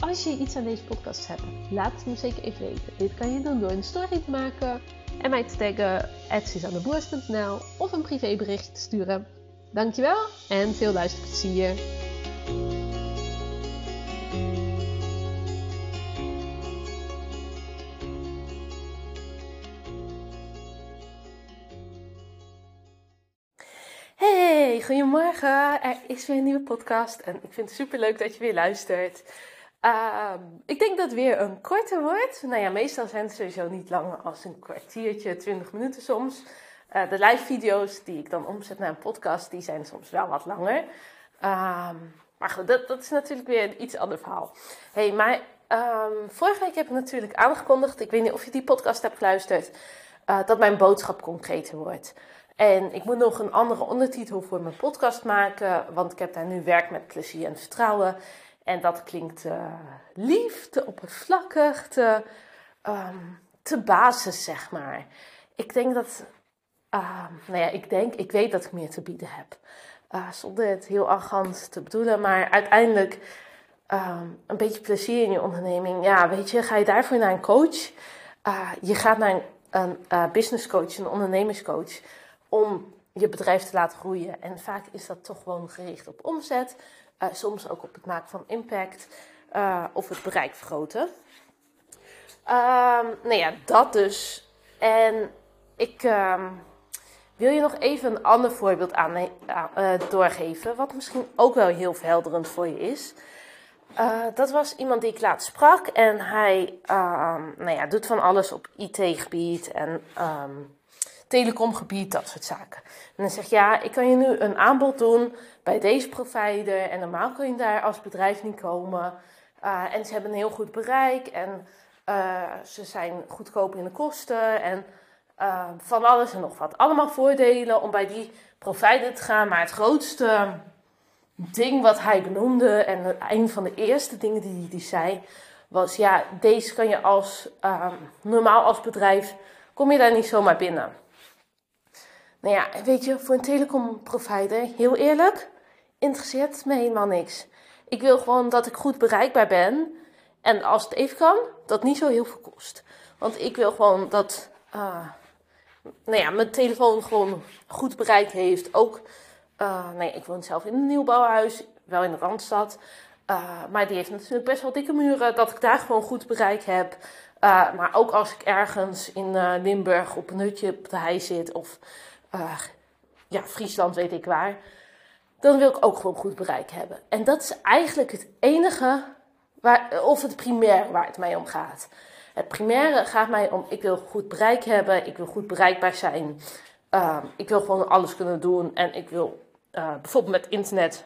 Als je iets aan deze podcast hebt, laat het me zeker even weten. Dit kan je doen door een story te maken en mij te taggen @suzanneboers.nl of een privébericht te sturen. Dankjewel en veel. Hey, goedemorgen. Er is weer een nieuwe podcast en ik vind het super leuk dat je weer luistert. Ehm, ik denk dat weer een korte wordt. Nou ja, meestal zijn het sowieso niet langer als een kwartiertje, 20 minuten soms. Uh, de live video's die ik dan omzet naar een podcast, die zijn soms wel wat langer. Ehm, maar goed, dat, dat, is natuurlijk weer een iets ander verhaal. hey, maar um, vorige week heb ik natuurlijk aangekondigd, ik weet niet of je die podcast hebt geluisterd, uh, dat mijn boodschap concreter wordt. En ik moet nog een andere ondertitel voor mijn podcast maken, want ik heb daar nu werk met plezier en vertrouwen. En dat klinkt uh, lief, te oppervlakkig, te, um, te basis, zeg maar. Ik denk dat, uh, nou ja, ik denk, ik weet dat ik meer te bieden heb. Uh, zonder het heel arrogant te bedoelen, maar uiteindelijk um, een beetje plezier in je onderneming. Ja, weet je, ga je daarvoor naar een coach? je gaat naar een, een business coach, een ondernemerscoach, om je bedrijf te laten groeien. En vaak is dat toch gewoon gericht op omzet. Uh, soms ook op het maken van impact uh, of het bereik vergroten. Um, nou ja, dat dus. En ik um, wil je nog even een ander voorbeeld aan, uh, doorgeven, wat misschien ook wel heel verhelderend voor je is. dat was iemand die ik laatst sprak en hij um, nou ja, doet van alles op IT-gebied en telecomgebied, dat soort zaken. En dan zeg je, ja, ik kan je nu een aanbod doen bij deze provider. En normaal kun je daar als bedrijf niet komen. Uh, en ze hebben een heel goed bereik. En uh, ze zijn goedkoop in de kosten. En uh, van alles en nog wat. Allemaal voordelen om bij die provider te gaan. Maar het grootste ding wat hij benoemde. En een van de eerste dingen die hij zei. Was ja, deze kan je als normaal als bedrijf. Kom je daar niet zomaar binnen. Nou ja, weet je, voor een telecomprovider, heel eerlijk, interesseert me helemaal niks. Ik wil gewoon dat ik goed bereikbaar ben. En als het even kan, dat niet zo heel veel kost. Want ik wil gewoon dat uh, nou ja, mijn telefoon gewoon goed bereik heeft. Ook, uh, nee, ik woon zelf in een nieuwbouwhuis, wel in de Randstad. Uh, maar die heeft natuurlijk best wel dikke muren, dat ik daar gewoon goed bereik heb. maar ook als ik ergens in Limburg op een hutje op de hei zit of ja, Friesland weet ik waar, dan wil ik ook gewoon goed bereik hebben. En dat is eigenlijk het enige, waar, of het primair waar het mij om gaat. Het primaire gaat mij om, ik wil goed bereik hebben, ik wil goed bereikbaar zijn. Uh, ik wil gewoon alles kunnen doen en ik wil uh, bijvoorbeeld met internet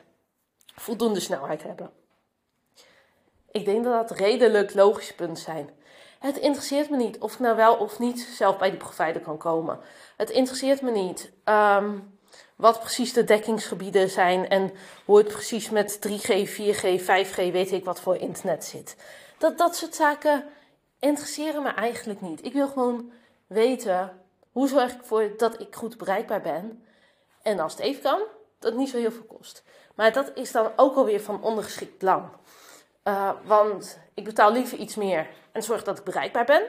voldoende snelheid hebben. Ik denk dat dat redelijk logische punten zijn. Het interesseert me niet of ik nou wel of niet zelf bij die provider kan komen. Het interesseert me niet um, wat precies de dekkingsgebieden zijn en hoe het precies met 3G, 4G, 5G, weet ik wat voor internet zit. Dat, dat soort zaken interesseren me eigenlijk niet. Ik wil gewoon weten hoe zorg ik ervoor dat ik goed bereikbaar ben. En als het even kan, dat het niet zo heel veel kost. Maar dat is dan ook alweer van ondergeschikt lang. Uh, want ik betaal liever iets meer en zorg dat ik bereikbaar ben,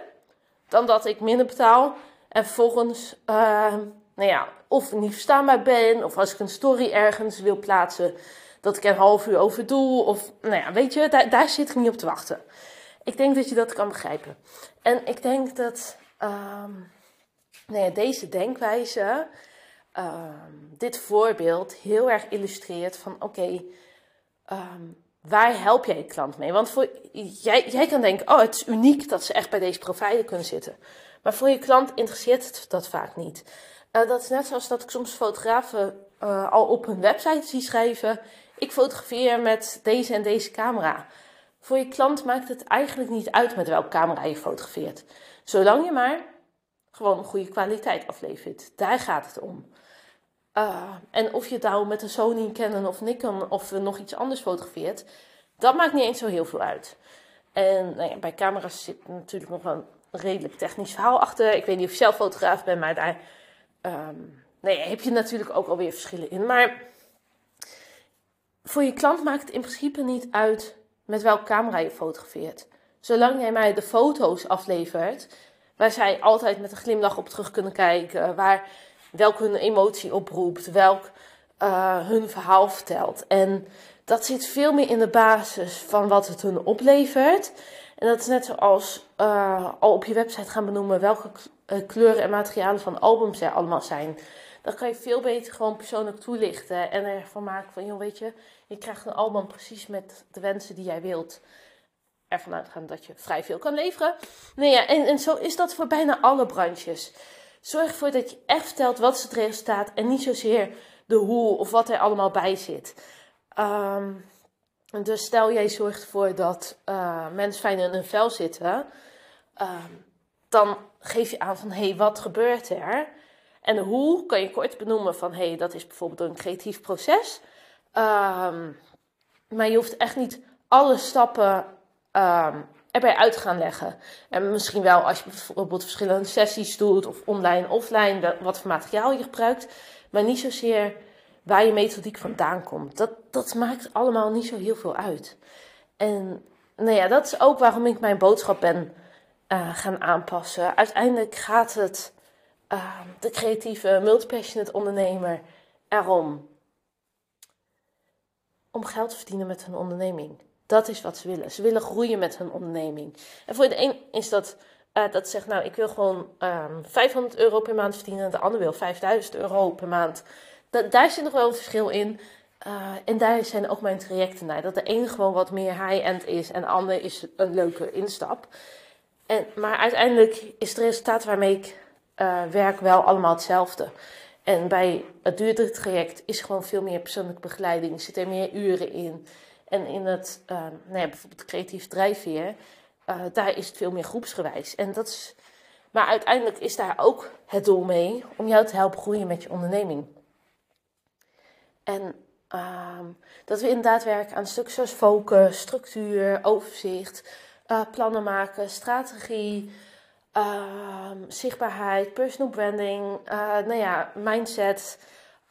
dan dat ik minder betaal en vervolgens, uh, nou ja, of niet verstaanbaar ben, of als ik een story ergens wil plaatsen, dat ik een half uur over doe, of nou ja, weet je, daar, zit ik niet op te wachten. Ik denk dat je dat kan begrijpen. En ik denk dat um, nou ja, deze denkwijze, um, dit voorbeeld, heel erg illustreert van oké, um, waar help jij je klant mee? Want voor, jij, jij kan denken, oh, het is uniek dat ze echt bij deze provider kunnen zitten. Maar voor je klant interesseert het dat vaak niet. Uh, dat is net zoals dat ik soms fotografen uh, al op hun website zie schrijven: ik fotografeer met deze en deze camera. Voor je klant maakt het eigenlijk niet uit met welke camera je fotografeert. Zolang je maar gewoon een goede kwaliteit aflevert. Daar gaat het om. Uh, en of je het nou met een Sony, Canon of Nikon of nog iets anders fotografeert, dat maakt niet eens zo heel veel uit. En nou ja, bij camera's zit natuurlijk nog een redelijk technisch verhaal achter. Ik weet niet of je zelf fotograaf bent, maar daar nee, heb je natuurlijk ook alweer verschillen in. Maar voor je klant maakt het in principe niet uit met welke camera je fotografeert. Zolang jij mij de foto's aflevert, waar zij altijd met een glimlach op terug kunnen kijken, waar welk hun emotie oproept, welk uh, hun verhaal vertelt. En dat zit veel meer in de basis van wat het hun oplevert. En dat is net zoals uh, al op je website gaan benoemen welke eh, kleuren en materialen van albums er allemaal zijn. Dan kan je veel beter gewoon persoonlijk toelichten en ervan maken van, joh, weet je, je krijgt een album precies met de wensen die jij wilt. Ervan uitgaan dat je vrij veel kan leveren. Nee, ja, en, en zo is dat voor bijna alle branches. Zorg ervoor dat je echt vertelt wat het resultaat en niet zozeer de hoe of wat er allemaal bij zit. Um, dus stel jij zorgt ervoor dat uh, mensen fijn in hun vel zitten, um, dan geef je aan van hé, hey, wat gebeurt er? En hoe kan je kort benoemen van hé, hey, dat is bijvoorbeeld een creatief proces. Um, maar je hoeft echt niet alle stappen erbij uit gaan leggen. En misschien wel als je bijvoorbeeld verschillende sessies doet, of online, offline, wat voor materiaal je gebruikt. Maar niet zozeer waar je methodiek vandaan komt. Dat, dat maakt allemaal niet zo heel veel uit. En nou ja, dat is ook waarom ik mijn boodschap ben uh, gaan aanpassen. Uiteindelijk gaat het uh, de creatieve, multipassionate ondernemer erom om geld te verdienen met hun onderneming. Dat is wat ze willen. Ze willen groeien met hun onderneming. En voor de een is dat uh, dat zegt, nou, ik wil gewoon um, ehm, 500 euro per maand verdienen. De ander wil 5000 euro per maand. Daar zit nog wel een verschil in. Uh, en daar zijn ook mijn trajecten naar. Dat de ene gewoon wat meer high-end is en de ander is een leuke instap. En, maar uiteindelijk is het resultaat waarmee ik uh, werk wel allemaal hetzelfde. En bij het duurdere traject is gewoon veel meer persoonlijke begeleiding, zit er meer uren in. En in het, uh, nou ja, bijvoorbeeld creatief drijfveer, uh, daar is het veel meer groepsgewijs. En dat is, maar uiteindelijk is daar ook het doel mee om jou te helpen groeien met je onderneming. En uh, dat we inderdaad werken aan stukken zoals focus, structuur, overzicht, uh, plannen maken, strategie, uh, zichtbaarheid, personal branding, uh, nou ja, mindset.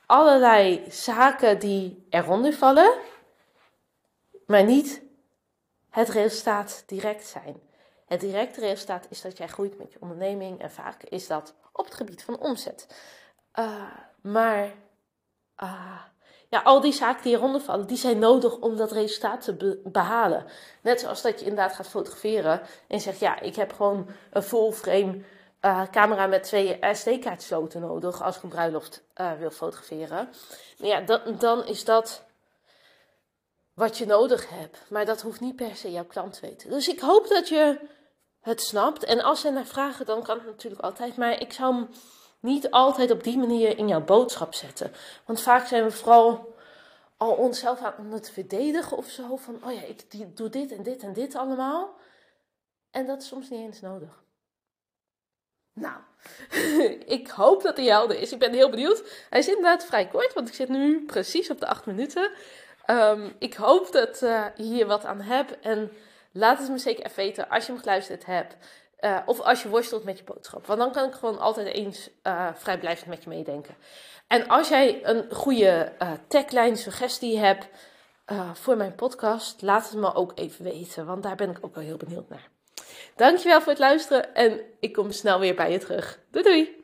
Allerlei zaken die eronder vallen, maar niet het resultaat direct zijn. Het directe resultaat is dat jij groeit met je onderneming en vaak is dat op het gebied van omzet. Uh, maar uh, ja, al die zaken die eronder vallen, die zijn nodig om dat resultaat te behalen. Net zoals dat je inderdaad gaat fotograferen en zegt, ja, ik heb gewoon een full frame uh, camera met twee SD-kaartsloten nodig als ik een bruiloft uh, wil fotograferen. Nou ja, dan is dat wat je nodig hebt. Maar dat hoeft niet per se jouw klant te weten. Dus ik hoop dat je het snapt. En als ze naar vragen, dan kan het natuurlijk altijd. Maar ik zou hem niet altijd op die manier in jouw boodschap zetten. Want vaak zijn we vooral al onszelf aan het verdedigen of zo. Van, oh ja, ik doe dit en dit en dit allemaal. En dat is soms niet eens nodig. Nou, ik hoop dat hij helder is. Ik ben heel benieuwd. Hij is inderdaad vrij kort, want ik zit nu precies op de acht minuten. Um, ik hoop dat uh, je hier wat aan hebt. En laat het me zeker even weten als je hem geluisterd hebt. Uh, of als je worstelt met je boodschap. Want dan kan ik gewoon altijd eens uh, vrijblijvend met je meedenken. En als jij een goede tagline suggestie hebt voor mijn podcast, laat het me ook even weten. Want daar ben ik ook wel heel benieuwd naar. Dankjewel voor het luisteren en ik kom snel weer bij je terug. Doei doei!